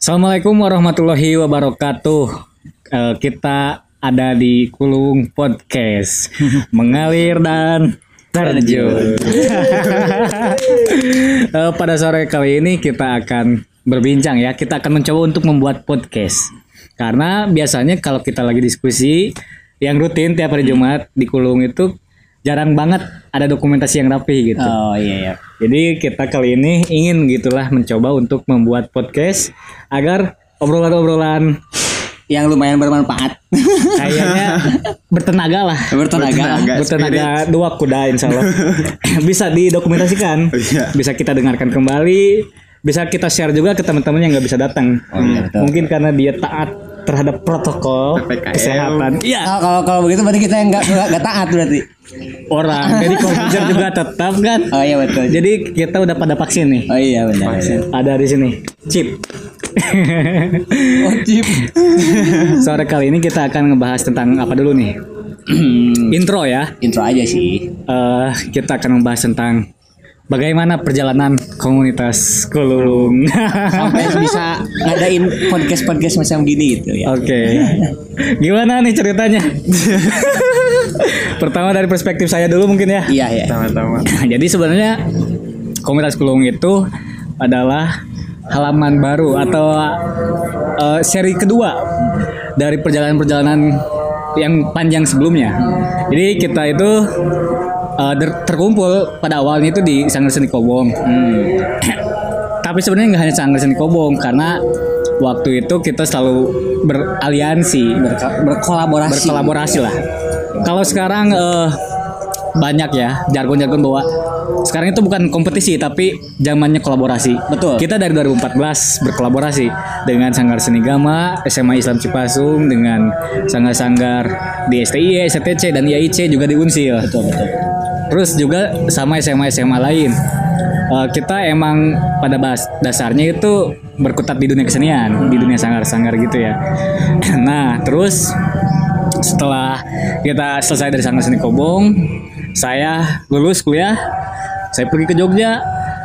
Assalamualaikum warahmatullahi wabarakatuh. Eh, kita ada di Kulung Podcast, mengalir dan terjun. Eh, pada sore kali ini kita akan berbincang ya. Kita akan mencoba untuk membuat podcast. Karena biasanya kalau kita lagi diskusi yang rutin tiap hari Jumat di Kulung itu jarang banget ada dokumentasi yang rapi gitu. Oh iya iya. Jadi kita kali ini ingin gitulah mencoba untuk membuat podcast agar obrolan-obrolan Yang lumayan bermanfaat. kayaknya bertenaga lah. Bertenaga. Bertenaga dua kuda insya Allah. bisa didokumentasikan. Iya. Bisa kita dengarkan kembali. Bisa kita share juga ke teman-teman yang nggak bisa datang. Oh, iya, betul. Mungkin karena dia taat terhadap protokol PPKM. kesehatan. Iya. Kalau kalau kalau begitu berarti kita yang nggak nggak taat berarti. Orang. Jadi komputer juga tetap kan. Oh iya betul. Jadi kita udah pada vaksin nih. Oh iya benar. Ada di sini. Chip. Wajib. Sore kali ini kita akan ngebahas tentang apa dulu nih? Intro ya. Intro aja sih. Eh, kita akan membahas tentang bagaimana perjalanan komunitas Kulung. Sampai bisa ngadain podcast podcast macam gini gitu ya. Oke. Gimana nih ceritanya? Pertama dari perspektif saya dulu mungkin ya. Iya iya. Sama-sama. Jadi sebenarnya komunitas Kulung itu adalah halaman baru atau eh, seri kedua dari perjalanan-perjalanan yang panjang sebelumnya. Jadi kita itu der- terkumpul pada awalnya itu di Sanggar Seni Kobong. Tapi sebenarnya nggak hanya Sanggar Seni Kobong karena waktu itu kita selalu beraliansi, Berka- berkolaborasi. berkolaborasi lah. Kalau sekarang eh, banyak ya jargon-jargon bahwa sekarang itu bukan kompetisi tapi zamannya kolaborasi. Betul. Kita dari 2014 berkolaborasi dengan Sanggar Seni Gama, SMA Islam Cipasung, dengan sanggar-sanggar di STI, STC dan IAIC juga di Unsil. Betul betul. Terus juga sama SMA-SMA lain. Eh, kita emang pada bas- dasarnya itu berkutat di dunia kesenian, di dunia sanggar-sanggar gitu ya. Nah, terus setelah kita selesai dari Sanggar Seni Kobong, saya lulus kuliah, saya pergi ke Jogja,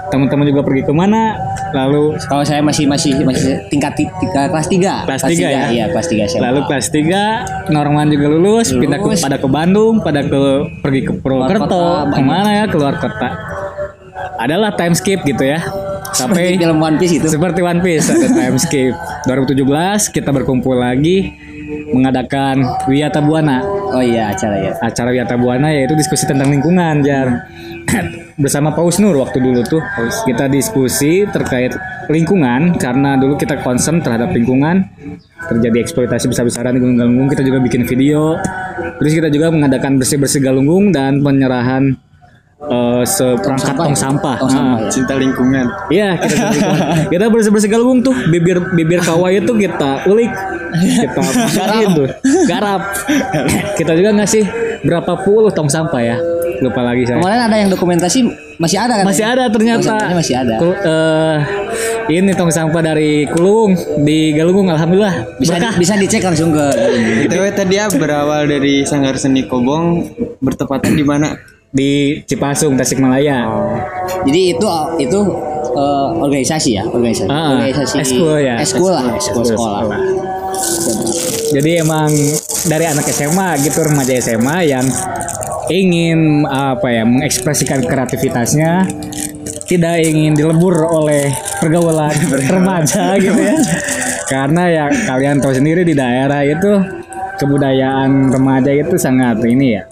teman-teman juga pergi ke mana, lalu Kalau saya masih masih masih tingkat ti- tiga kelas tiga. Kelas tiga ya? Iya kelas tiga SMA. lalu kelas 3 Norman juga lulus, pindah ke Lulus. pada ke Bandung, pada ke pergi ke Purwokerto, ke mana ya keluar kota. Adalah time skip gitu ya. Seperti Sampai film One Piece itu. seperti One Piece ada time skip. 2017 kita berkumpul lagi mengadakan Wiyata Buana. Oh iya acara ya. Acara Wiyata Buana yaitu diskusi tentang lingkungan, Jar. Bersama Paus Nur waktu dulu tuh. Kita diskusi terkait lingkungan karena dulu kita concern terhadap lingkungan. Terjadi eksploitasi besar-besaran di Gunung Galunggung kita juga bikin video. Terus kita juga mengadakan bersih-bersih Galunggung dan penyerahan eh, seperangkat sampah tong ya? sampah. Tong sampah Nah, ya. Cinta lingkungan. Iya kita bersih- kita bersih bersih galunggung tuh bibir bibir kawah itu kita ulik. Kita garap. tuh. Garap. Kita juga ngasih berapa puluh tong sampah ya lupa lagi saya Kemarin ada yang dokumentasi masih ada kan? masih ada ternyata masih ada. Kul- eh, ini tong sampah dari Kulung di Galunggung alhamdulillah Bisa berkah bisa dicek langsung ke BTW tadi ya berawal dari Sanggar Seni Kobong bertepatan di mana? di Cipasung Tasikmalaya Jadi itu itu eh, organisasi ya, organisasi. Ah, organisasi eskul ya. Eskul lah, eskul Eskul sekolah. sekolah. Jadi emang dari anak SMA gitu remaja SMA yang ingin apa ya mengekspresikan kreativitasnya tidak ingin dilebur oleh pergaulan remaja gitu ya. Karena ya kalian tahu sendiri di daerah itu kebudayaan remaja itu sangat ini ya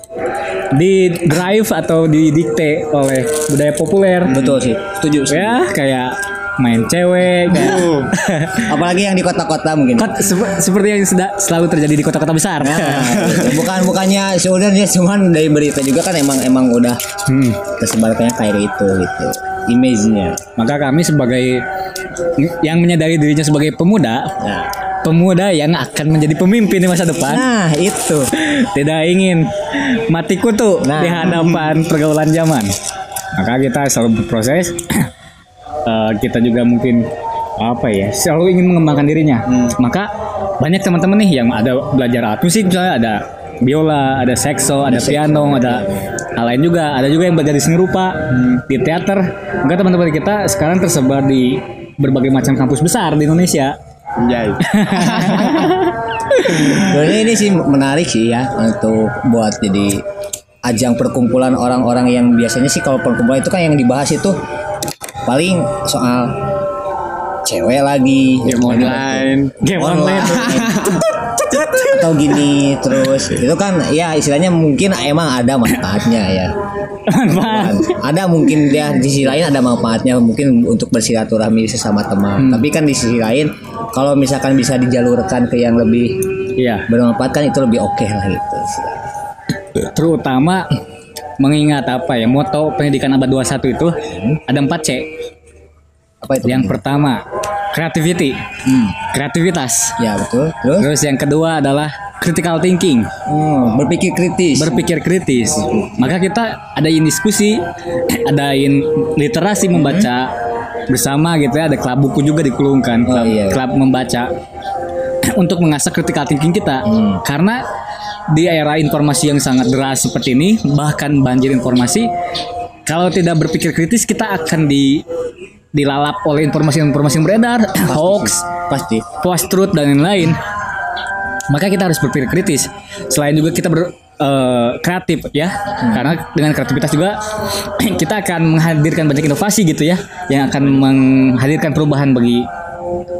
di drive atau didikte oleh budaya populer. Betul sih, setuju. Ya kayak main cewek kayak Apalagi yang di kota-kota mungkin. Kot- sep- seperti yang sudah selalu terjadi di kota-kota besar. Nah, bukan bukannya sebenarnya cuman dari berita juga kan emang emang udah Hmm. tersebarkannya kayak itu gitu. Image-nya. Maka kami sebagai yang menyadari dirinya sebagai pemuda, Nah, pemuda yang akan menjadi pemimpin di masa depan, nah itu. tidak ingin mati kutu Nah. di hadapan pergaulan zaman. Maka kita selalu berproses. Eh, kita juga mungkin apa ya, selalu ingin mengembangkan dirinya. Maka banyak teman-teman nih yang ada belajar alat musik misalnya ada biola, ada sekso, ada piano, ada hal lain juga. Ada juga yang belajar di seni rupa, di teater. Enggak teman-teman kita sekarang tersebar di berbagai macam kampus besar di Indonesia. Anjay. Sebenarnya ini sih menarik sih ya untuk buat jadi ajang perkumpulan orang-orang yang biasanya sih kalau perkumpulan itu kan yang dibahas itu paling soal cewek lagi Game online. Game online. atau gini terus itu kan ya istilahnya mungkin emang ada manfaatnya ya Manfaat. ada mungkin dia di sisi lain ada manfaatnya mungkin untuk bersilaturahmi sesama teman tapi kan di sisi lain kalau misalkan bisa dijalurkan ke yang lebih Iya. bermanfaat kan itu lebih oke lah gitu Terutama mengingat apa ya moto pendidikan abad 21 itu ada 4 C. apa itu Yang pertama creativity, Hmm. kreativitas. ya betul terus Terus yang kedua adalah critical thinking, Hmm, berpikir kritis berpikir kritis. Maka kita adain diskusi, adain literasi membaca bersama gitu ya. Ada klub buku juga dikulungkan, klub, iya. klub membaca untuk mengasah critical thinking kita. Karena di era informasi yang sangat deras seperti ini, bahkan banjir informasi, kalau tidak berpikir kritis kita akan di dilalap oleh informasi-informasi yang beredar, hoax, pasti. post truth dan lain-lain. Maka kita harus berpikir kritis. Selain juga kita ber eh, kreatif ya. Karena dengan kreativitas juga kita akan menghadirkan banyak inovasi gitu ya yang akan menghadirkan perubahan bagi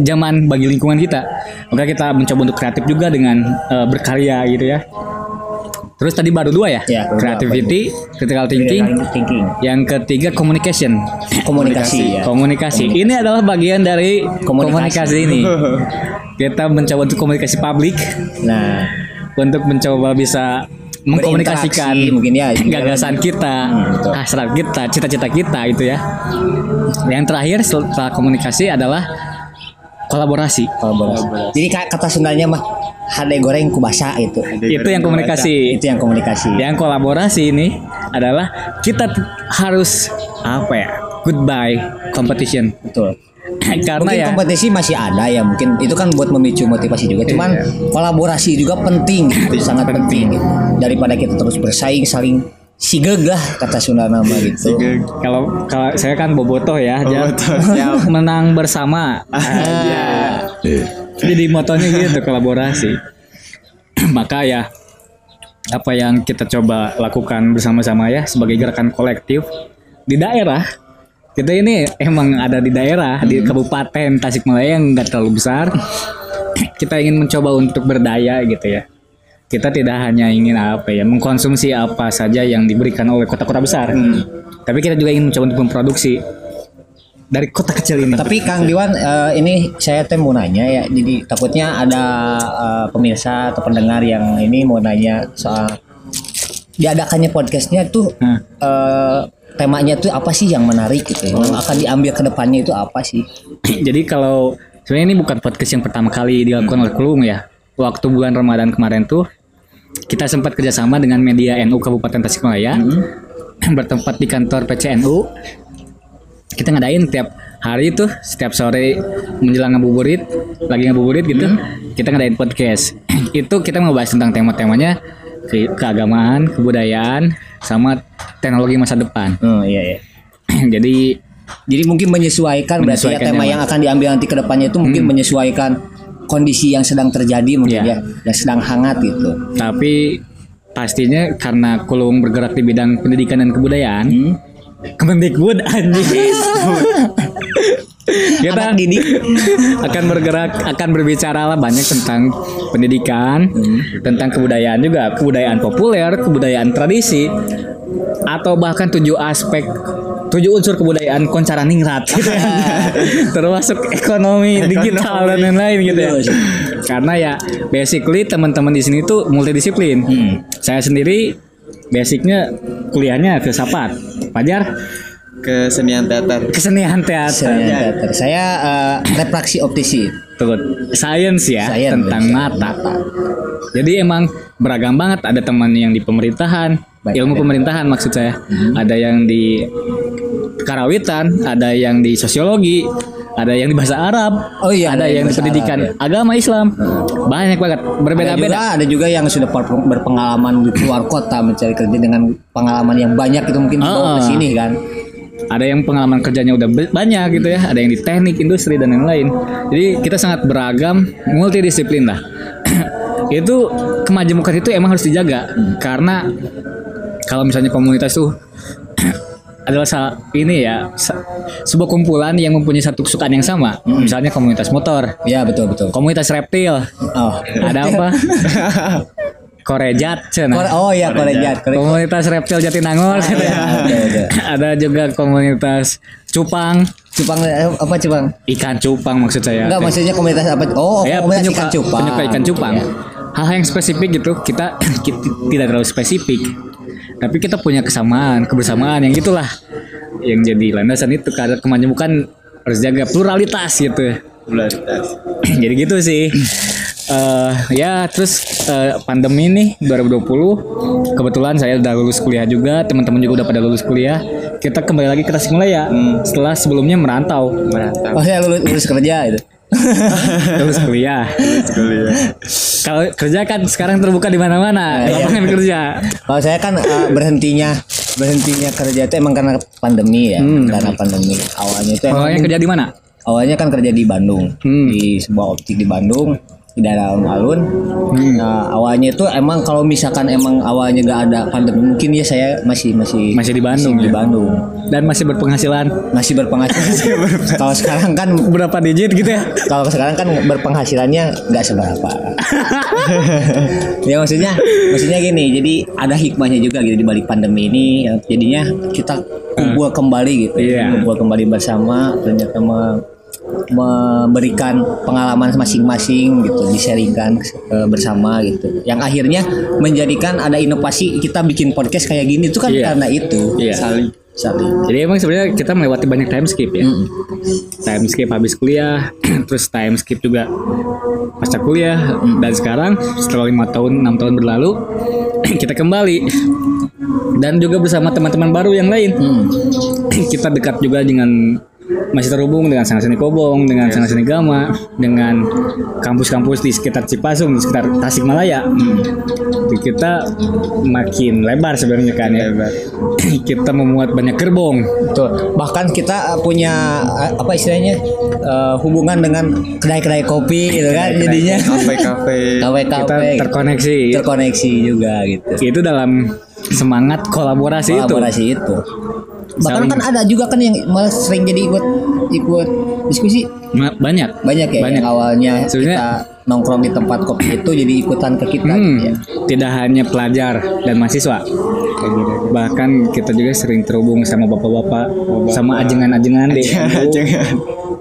zaman bagi lingkungan kita. Maka kita mencoba untuk kreatif juga dengan eh, berkarya gitu ya. Terus tadi baru dua ya, Ya, baru dua. creativity critical thinking. Thinking. Yang ketiga communication. Komunikasi ya. Komunikasi. Ini adalah bagian dari Komunikasi. komunikasi, ini. Kita mencoba untuk komunikasi publik. Nah. Untuk mencoba bisa mengkomunikasikan mungkin ya. gagasan kita, Hmm, betul. hasrat kita, cita-cita kita itu ya. Yang terakhir setelah komunikasi adalah kolaborasi. kolaborasi jadi kata Sundanya mah hade goreng kubasa gitu Itu yang komunikasi. itu yang komunikasi Yang kolaborasi ini adalah kita harus apa ya? Goodbye competition. betul Karena mungkin ya kompetisi masih ada ya mungkin itu kan buat memicu motivasi juga cuman Iya. kolaborasi juga penting gitu, sangat penting gitu. daripada kita terus bersaing saling sigeg lah kata Sunda nama gitu Kalau kalau saya kan bobotoh ya, Bobotoh, siap. menang bersama. Aja. Jadi motonya gitu kolaborasi. Maka ya apa yang kita coba lakukan bersama-sama ya sebagai gerakan kolektif di daerah. Kita ini emang ada di daerah di Kabupaten Tasikmalaya yang nggak terlalu besar. Kita ingin mencoba untuk berdaya gitu ya. Kita tidak hanya ingin apa ya mengkonsumsi apa saja yang diberikan oleh kota-kota besar, tapi kita juga ingin mencoba untuk memproduksi dari kota kecil ini. tapi Kang Diwan eh, ini saya teh mau nanya ya jadi takutnya ada eh, pemirsa atau pendengar yang ini mau nanya soal diadakannya podcastnya tuh Hmm. eh, temanya tuh apa sih yang menarik gitu yang akan diambil ke depannya itu apa sih Jadi kalau sebenarnya ini bukan podcast yang pertama kali dilakukan oleh Kulung ya. Waktu bulan Ramadan kemarin tuh kita sempat kerjasama dengan media NU Kabupaten Tasikmalaya bertempat di kantor PCNU. Kita ngadain tiap hari tuh setiap sore menjelang ngabuburit, lagi ngabuburit gitu, kita ngadain podcast. Itu kita membahas tentang tema-temanya ke keagamaan, kebudayaan, sama teknologi masa depan. oh iya iya. Jadi jadi mungkin menyesuaikan berarti ya Menyesuaikan tema. yang akan diambil nanti ke depannya itu mungkin menyesuaikan kondisi yang sedang terjadi mungkin Iya. ya yang sedang hangat gitu. Tapi pastinya karena Kulung bergerak di bidang pendidikan dan kebudayaan Hmm. Kemendikbud anjing kita anak didik. akan bergerak akan berbicara lah banyak tentang pendidikan tentang kebudayaan juga. Kebudayaan populer kebudayaan tradisi atau bahkan tujuh aspek tujuh unsur kebudayaan koncara ningrat gitu ya. termasuk ekonomi digital dan lain-lain gitu ya karena ya basically teman-teman di sini tuh multidisiplin saya sendiri basicnya kuliahnya filsafat Fajar Kesenian teater. kesenian teater Saya teater. Saya eh, refraksi optisi. Tuh, science ya Science, tentang mata. Jadi emang beragam banget. Ada teman yang di pemerintahan, Baik, ilmu baik. pemerintahan maksud saya. Ada yang di karawitan, ada yang di sosiologi, ada yang di bahasa Arab, Oh iya, ada ada yang di pendidikan Arab, agama Islam, banyak banget, ada berbeda-beda. ada juga yang sudah berpengalaman di luar kota mencari kerja dengan pengalaman yang banyak itu mungkin dibawa ke Ah. sini kan Ada yang pengalaman kerjanya udah banyak gitu ya, ada yang di teknik, industri dan lain-lain. Jadi kita sangat beragam, multidisiplin lah. itu kemajemukan itu emang harus dijaga. Karena kalau misalnya komunitas tuh adalah sa- ini ya sa- sebuah kumpulan yang mempunyai satu kesukaan yang sama. Misalnya komunitas motor, ya betul betul. Komunitas reptil, oh. Ada apa? Korejat. Kore- oh iya kolejat Kore- komunitas reptil Jatinangor. Gitu ya. betul, betul. ada juga komunitas cupang. Cupang eh, apa cupang? Ikan cupang maksud saya. Enggak maksudnya komunitas apa? Oh ya komunitas penyuka, ikan cupang. penyuka ikan cupang. Iya. Hal yang spesifik gitu. Kita, kita tidak terlalu spesifik. Tapi kita punya kesamaan kebersamaan yang itulah yang jadi landasan itu karena kemajemukan harus jaga pluralitas gitu. Pluralitas. jadi gitu sih. Eh ya terus eh, pandemi nih 2020 kebetulan saya udah lulus kuliah juga teman-teman juga udah pada lulus kuliah. Kita kembali lagi ke Tasikmalaya setelah sebelumnya merantau. Merantau. oh ya lulus, lulus kerja itu lulus kuliah. Kuliah. kalau kerja kan sekarang terbuka di mana-mana. Iya. lapangan kerja? Kalau saya kan eh, berhentinya berhentinya kerja itu emang karena pandemi ya. Karena pandemi. Awalnya itu awalnya kerja di mana? Awalnya kan kerja di Bandung. Hmm. di sebuah optik di Bandung di daerah alun-alun Hmm. nah awalnya itu emang kalau misalkan emang awalnya gak ada pandemi mungkin ya saya masih masih Masih di Bandung di ya? Bandung. Dan masih berpenghasilan? Masih berpenghasilan. Kalau sekarang kan berapa digit gitu ya? kalau sekarang kan berpenghasilannya nggak seberapa. Ya maksudnya maksudnya gini jadi ada hikmahnya juga gitu di balik pandemi ini. Ya, jadinya kita kumpul kembali gitu Iya. kumpul kembali bersama ternyata me- memberikan pengalaman masing-masing gitu disaringkan eh, bersama gitu yang akhirnya menjadikan ada inovasi kita bikin podcast kayak gini itu kan Iya. karena itu Iya. saling saling jadi emang sebenarnya kita melewati banyak time skip ya Mm. time skip habis kuliah terus time skip juga pasca kuliah dan sekarang setelah lima tahun enam tahun berlalu kita kembali dan juga bersama teman-teman baru yang lain Hmm. kita dekat juga dengan masih terhubung dengan Sang Seni Kobong, dengan Sang Seni Gama, dengan kampus-kampus di sekitar Cipasung, di sekitar Tasikmalaya. Jadi kita makin lebar sebenarnya kan ya. kita memuat banyak gerbong. Betul. Bahkan kita uh, punya uh, apa istilahnya uh, hubungan dengan kedai-kedai kopi gitu kan jadinya Kafe-kafe. Kita kafe-kafe terkoneksi. terkoneksi juga gitu. Itu dalam semangat kolaborasi, Kolaborasi itu. Bahkan Saling- kan ada juga kan yang malah sering jadi ikut ikut diskusi Banyak. banyak ya Banyak. yang awalnya Sebenarnya- kita nongkrong di tempat kopi itu jadi ikutan ke kita Hmm, gitu ya. tidak hanya pelajar dan mahasiswa. Bahkan kita juga sering terhubung sama bapak-bapak, sama ajengan-ajengan deh. Jangan.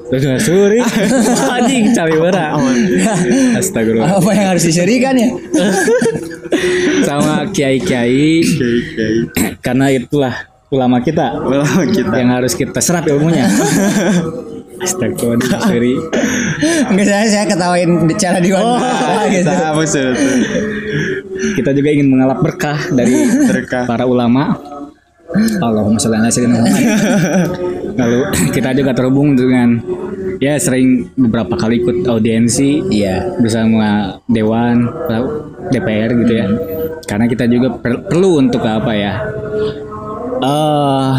Udah sorry. Anjing cari bara. Astagfirullah. Apa yang harus diserikan ya? Sama kiai-kiai karena itulah ulama kita Well, kita. yang harus kita serap ilmunya. Astagfirullah. Sorry. Enggak saya saya ketawain cara di Oh, gitu. Nah. Kita juga ingin mengalap berkah dari Berkah. para ulama. Allahumma sholli ala sayyidina Muhammad. Lalu kita juga terhubung dengan ya sering beberapa kali ikut audiensi Iya. bersama dewan DPR gitu ya. Karena kita juga per- perlu untuk apa ya? Eh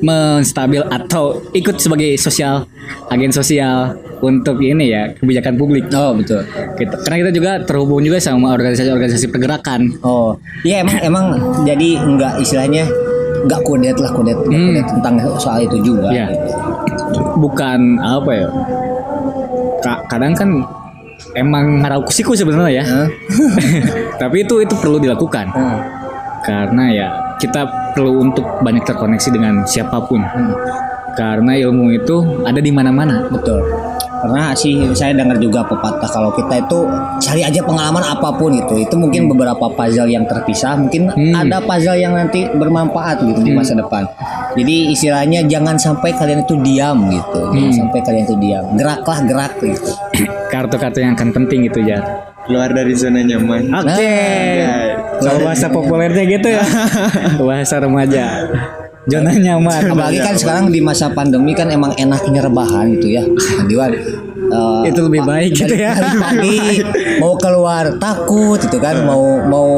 menstabil atau ikut sebagai sosial agen sosial untuk ini ya kebijakan publik. Oh betul. Kita, karena kita juga terhubung juga sama organisasi-organisasi pergerakan. Oh, iya emang emang jadi enggak istilahnya enggak kudet lah kudet, nggak Hmm. kudet tentang soal itu juga. Iya. Bukan apa ya? ka- kadang kan emang ngarau kusiku sebenarnya ya. Hah? Tapi itu itu perlu dilakukan Hmm. karena ya kita perlu untuk banyak terkoneksi dengan siapa pun. Hmm. Karena ilmu itu ada di mana-mana. Betul. Karena sih saya dengar juga pepatah kalau kita itu cari aja pengalaman apa pun gitu. Itu mungkin beberapa puzzle yang terpisah, mungkin Hmm. ada puzzle yang nanti bermanfaat gitu di masa depan. Jadi istilahnya jangan sampai kalian itu diam gitu. Jangan Hmm. sampai kalian itu diam. Geraklah gerak gitu. Kartu-kartu yang akan penting itu ya. Keluar dari zona nyaman. Oke. Nah, Kalau bahasa populernya gitu ya. bahasa remaja. zona nyaman. Apalagi kan sekarang di masa pandemi kan emang enaknya rebahan gitu ya. Diwan eh, itu lebih baik gitu ya. pagi mau keluar takut gitu kan. Mau mau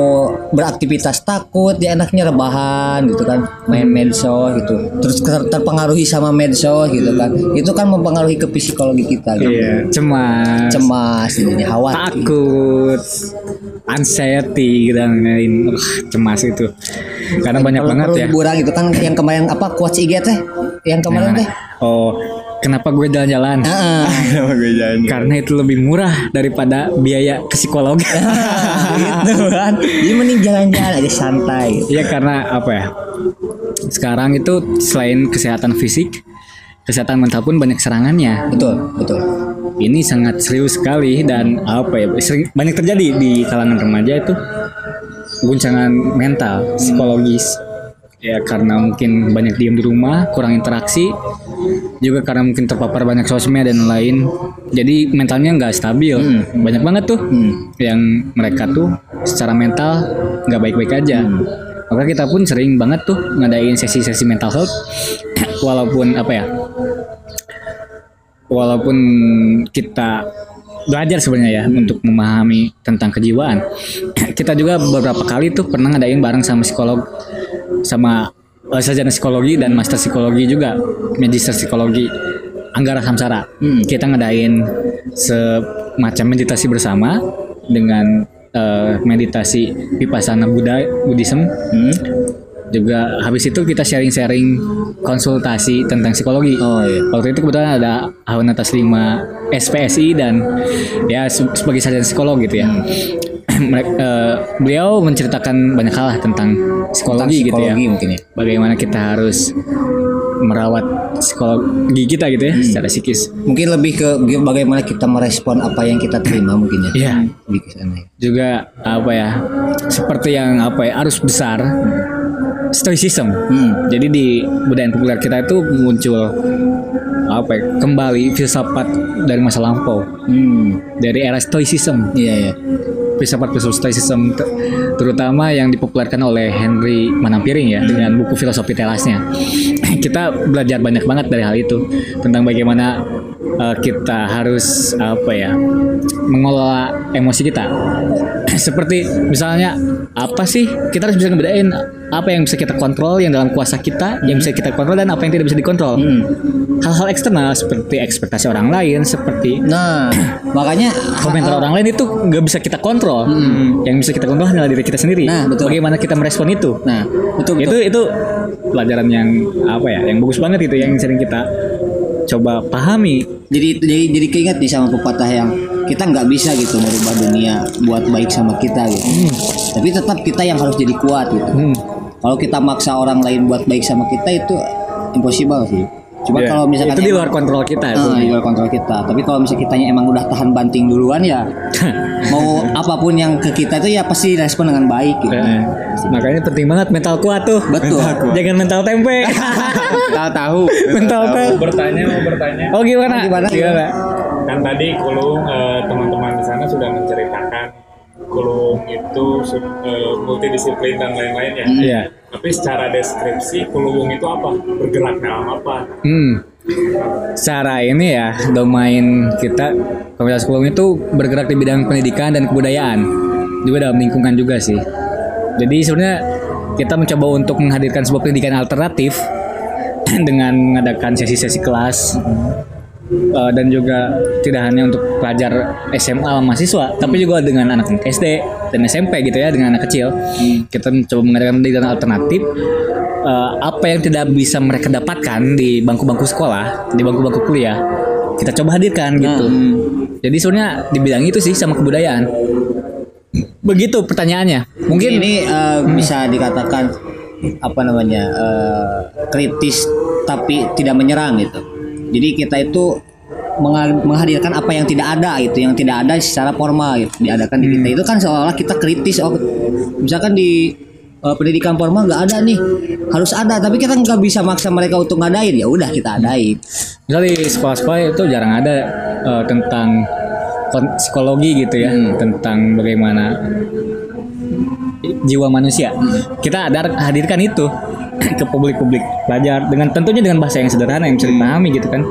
beraktivitas takut ya enaknya rebahan gitu kan. Main medsos gitu. Terus ter- terpengaruhi sama medsos gitu kan. Itu kan mempengaruhi ke psikologi kita gitu. Iya cemas. Cemas jadinya khawatir. Takut anxiety dan lain Wah, cemas itu. Karena banyak Perlu- banget perlu ya. hiburan gitu kan yang kemarin apa quotes IG teh? Yang kemarin teh? Oh kenapa gue jalan-jalan. Kenapa gue jalan? karena itu lebih murah daripada biaya ke psikolog. Gitu kan? Jadi mending jalan-jalan aja santai gitu. Iya karena apa ya? Sekarang itu selain kesehatan fisik kesehatan mental pun banyak serangannya. Betul betul ini sangat serius sekali dan apa ya sering banyak terjadi di kalangan remaja itu. Guncangan mental psikologis. Ya karena mungkin banyak diem di rumah kurang interaksi. Juga karena mungkin terpapar banyak sosmed dan lain. Jadi mentalnya nggak stabil. Banyak banget tuh yang mereka tuh secara mental nggak baik-baik aja. Maka kita pun sering banget tuh ngadain sesi-sesi mental health. Walaupun apa ya walaupun kita belajar sebenarnya ya untuk memahami tentang kejiwaan kita juga beberapa kali tuh pernah ngadain bareng sama psikolog sama eh, sarjana psikologi dan master psikologi juga magister psikologi Anggara Samsara. Kita ngadain semacam meditasi bersama dengan eh, meditasi vipassana Buddha Buddhism juga habis itu kita sharing-sharing konsultasi tentang psikologi. Oh, iya. Waktu itu kebetulan ada Ahwan atas 5 SPSI dan ya se- sebagai sarjana psikolog gitu ya. Mereka, eh, beliau menceritakan banyak hal lah tentang psikologi, gitu ya. psikologi mungkin ya Bagaimana kita harus merawat psikologi kita gitu ya secara psikis. mungkin lebih ke bagaimana kita merespon apa yang kita terima mungkin ya Iya. sana ya. Juga apa ya? Seperti yang apa ya? Arus besar stoicism. Hmm. Jadi di budaya populer kita itu muncul apa ya, kembali filsafat dari masa lampau. Hmm. Dari era stoicism. Iya ya filsafat filsafat stoicism te- terutama yang dipopulerkan oleh Henry Manampiring ya dengan buku filosofi telasnya. Kita belajar banyak banget dari hal itu tentang bagaimana eh, kita harus apa ya mengelola emosi kita seperti misalnya apa sih kita harus bisa ngebedain apa yang bisa kita kontrol yang dalam kuasa kita yang bisa kita kontrol dan apa yang tidak bisa dikontrol. Hal-hal eksternal seperti ekspektasi orang lain seperti nah makanya komentar orang lain itu nggak bisa kita kontrol. Yang bisa kita kontrol hanyalah diri kita sendiri. Nah, betul. bagaimana kita merespon itu? Nah betul. Itu itu pelajaran yang apa ya yang bagus banget itu yang sering kita coba pahami. Jadi jadi jadi keinget nih sama pepatah yang kita nggak bisa gitu merubah dunia buat baik sama kita gitu. Tapi tetap kita yang harus jadi kuat gitu. Hmm. kalau kita maksa orang lain buat baik sama kita itu impossible sih. Cuma Ya, kalau misalkan itu di luar emang- kontrol kita itu. Ah, di luar kontrol kita. Tapi kalau misalnya kitanya emang udah tahan banting duluan ya mau apa pun yang ke kita itu ya pasti respon dengan baik gitu. Eh, makanya penting banget mental kuat tuh. Betul. Jangan mental tempe. Tahu-tahu. mental mau tempe. Bertanya mau bertanya. Oh gimana? Gimana? gimana? Kan tadi Kulung eh, teman-teman di sana sudah menceritakan Kulung itu eh, multidisiplin dan lain-lain ya. Iya. tapi secara deskripsi Kulung itu apa? Bergerak dalam apa? Hmm. Secara ini ya domain kita Komunitas Kulung itu bergerak di bidang pendidikan dan kebudayaan juga dalam lingkungan juga sih. Jadi sebenarnya kita mencoba untuk menghadirkan sebuah pendidikan alternatif dengan mengadakan sesi-sesi kelas eh, dan juga tidak hanya untuk pelajar SMA mahasiswa tapi juga dengan anak SD dan SMP gitu ya dengan anak kecil. Kita mencoba mengadakan pendidikan alternatif eh, apa yang tidak bisa mereka dapatkan di bangku-bangku sekolah di bangku-bangku kuliah kita coba hadirkan gitu. Jadi sebenarnya di bidang itu sih sama kebudayaan. Begitu pertanyaannya. Mungkin ini eh, bisa dikatakan apa namanya eh, kritis tapi tidak menyerang gitu jadi kita itu menghadirkan apa yang tidak ada gitu yang tidak ada secara formal gitu diadakan di kita. Itu kan seolah-olah kita kritis oh misalkan di eh, pendidikan formal nggak ada nih harus ada tapi kita nggak bisa maksa mereka untuk ngadain ya udah kita adain. Misalnya di sekolah-sekolah itu jarang ada eh, tentang psikologi gitu ya, tentang bagaimana jiwa manusia. Kita ada hadirkan itu ke publik-publik pelajar dengan tentunya dengan bahasa yang sederhana yang bisa dipahami gitu kan.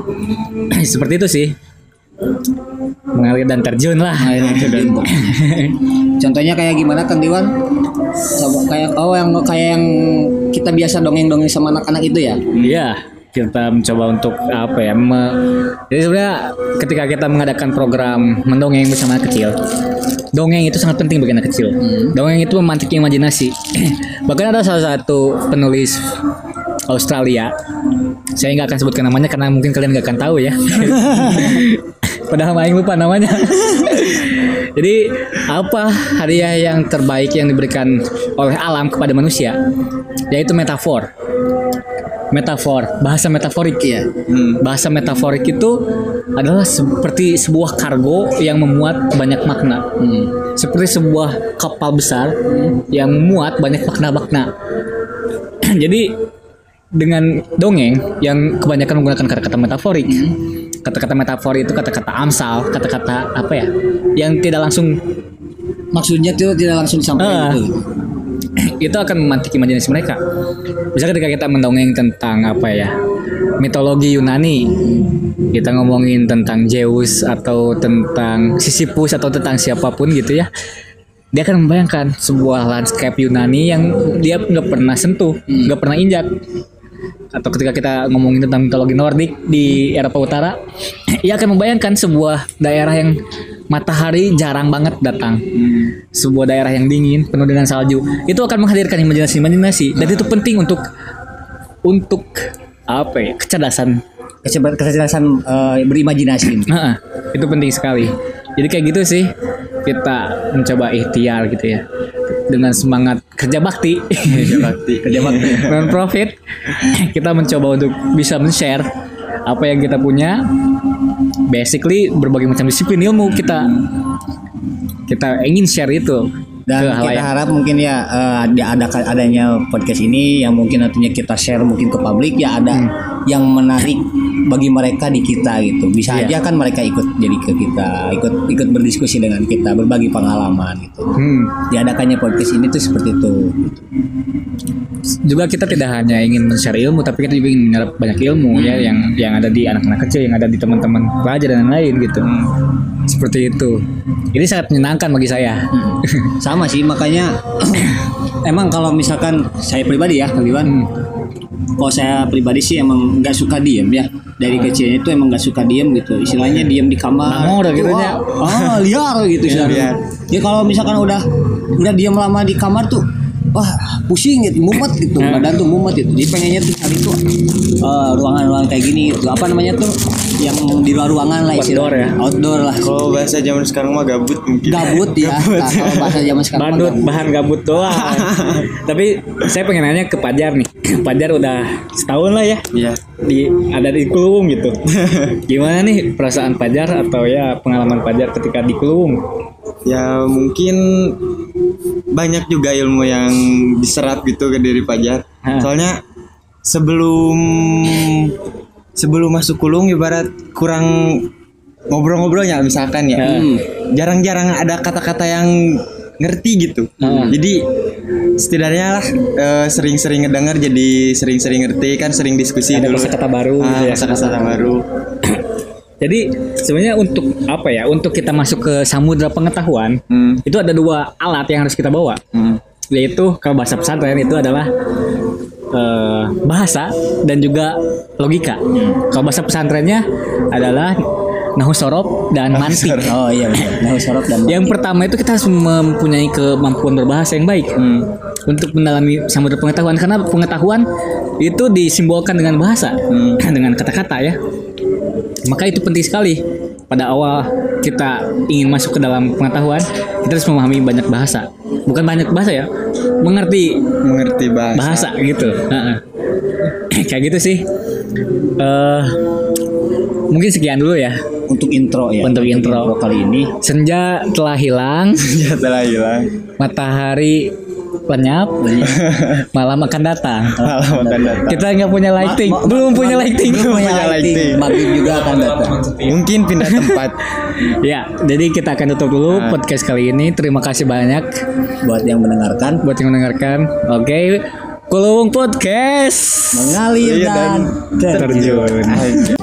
Seperti itu sih. Mengalir dan terjun lah. Contohnya kayak gimana kan Diwan? Kayak oh yang kayak yang kita biasa dongeng-dongeng sama anak-anak itu ya. Iya, kita mencoba untuk apa ya? me- jadi sebenarnya ketika kita mengadakan program mendongeng bersama anak kecil, dongeng itu sangat penting bagi anak kecil. Dongeng itu memantik imajinasi. Bahkan ada salah satu penulis Australia, saya nggak akan sebutkan namanya karena mungkin kalian nggak akan tahu ya. Padahal main lupa namanya. Jadi apa hadiah yang terbaik yang diberikan oleh alam kepada manusia? Yaitu metafor metafor, bahasa metaforik ya. Bahasa metaforik itu adalah seperti sebuah kargo yang memuat banyak makna. Seperti sebuah kapal besar yang memuat banyak makna-makna. Jadi dengan dongeng yang kebanyakan menggunakan kata-kata metaforik. Kata-kata metafor itu kata-kata amsal, kata-kata apa ya? Yang tidak langsung Maksudnya itu tidak langsung Ah. disampaikan gitu. Itu akan memantik imajinasi mereka. Misalnya ketika kita mendongeng tentang apa ya mitologi Yunani, kita ngomongin tentang Zeus atau tentang Sisyphus atau tentang siapa pun gitu ya, dia akan membayangkan sebuah landscape Yunani yang dia nggak pernah sentuh, nggak pernah injak. Atau ketika kita ngomongin tentang mitologi Nordik di Eropa Utara, ia akan membayangkan sebuah daerah yang matahari jarang banget datang. Sebuah daerah yang dingin penuh dengan salju. Itu akan menghadirkan imajinasi imajinasi. Dan itu penting untuk untuk apa ya? kecerdasan. Kecerdasan eh, berimajinasi. Itu penting sekali. Jadi kayak gitu sih kita mencoba ikhtiar gitu ya. Dengan semangat kerja bakti. Kerja bakti. Kerja bakti. Non profit kita mencoba untuk bisa men-share apa yang kita punya basically berbagai macam disiplin ilmu kita kita ingin share itu Dan ke kita halayak. harap mungkin ya eh, ada ada adanya podcast ini yang mungkin nantinya kita share mungkin ke publik ya ada yang menarik bagi mereka di kita gitu. Bisa Iya. aja kan mereka ikut jadi ke kita, ikut ikut berdiskusi dengan kita, berbagi pengalaman gitu. Hmm. Diadakannya podcast ini tuh seperti itu. juga kita tidak hanya ingin men-share ilmu tapi kita juga ingin menyerap banyak ilmu ya yang yang ada di anak-anak kecil yang ada di teman-teman pelajar dan lain-lain gitu seperti itu ini sangat menyenangkan bagi saya Sama sih makanya emang kalau misalkan saya pribadi ya Kang Iwan, kalau saya pribadi sih emang nggak suka diem ya. Dari kecilnya itu emang nggak suka diem gitu. Istilahnya diem di kamar. Nangor gitu nya. Ah, liar gitu istilahnya. Ya kalau misalkan udah udah diem lama di kamar tuh Wah pusing gitu, mumet gitu, badan tuh mumet gitu. Jadi pengennya tuh cari tuh eh, ruangan-ruangan kayak gini gitu. Apa namanya tuh yang di luar ruangan lah Outdoor ya? Outdoor lah. Kalau bahasa zaman sekarang mah gabut mungkin. Gabut ya. Nah, kalau bahasa zaman sekarang mah badut gabut. bahan gabut doang tapi saya pengen nanya ke Pajar nih Pajar udah setahun lah ya Iya. di ada di Kluwung gitu gimana nih perasaan Pajar atau ya pengalaman Pajar ketika di Kluwung Ya mungkin banyak juga ilmu yang diserap gitu ke diri Pajar. Soalnya sebelum sebelum masuk kulung ibarat kurang ngobrol-ngobrolnya misalkan ya. Hmm. Jarang-jarang ada kata-kata yang ngerti gitu. Hmm. Jadi setidaknya lah eh, sering-sering ngedengar jadi sering-sering ngerti kan sering diskusi ada dulu. kata-kata baru Ah, gitu ya kata-kata baru. Jadi sebenarnya untuk apa ya? Untuk kita masuk ke samudra pengetahuan Hmm. itu ada dua alat yang harus kita bawa, Hmm. yaitu kalau bahasa pesantren itu adalah eh, bahasa dan juga logika. Kalau bahasa pesantrennya adalah nahu sorob dan mantik. Oh iya benar. Nah, sorot dan Yang pertama itu kita harus mempunyai kemampuan berbahasa yang baik Hmm. untuk mendalami samudra pengetahuan karena pengetahuan itu disimbolkan dengan bahasa, dengan kata-kata ya. Maka itu penting sekali. Pada awal kita ingin masuk ke dalam pengetahuan, kita harus memahami banyak bahasa. Bukan banyak bahasa ya, mengerti mengerti bahasa. bahasa gitu. Kayak gitu sih. Eh mungkin sekian dulu ya. untuk intro ya. Untuk intro. kali ini. Senja telah hilang, Ya telah hilang. matahari lenyap, malam akan datang. Malam akan datang. Kita nggak punya lighting, Ma- ma- belum punya lighting. Belum punya lighting. Maghrib juga akan datang. Mungkin pindah tempat. ya, jadi kita akan tutup dulu podcast kali ini. Terima kasih banyak Buat yang mendengarkan. buat yang mendengarkan. Oke, Kulung Podcast mengalir Iya, dan dan terjun. Anjir.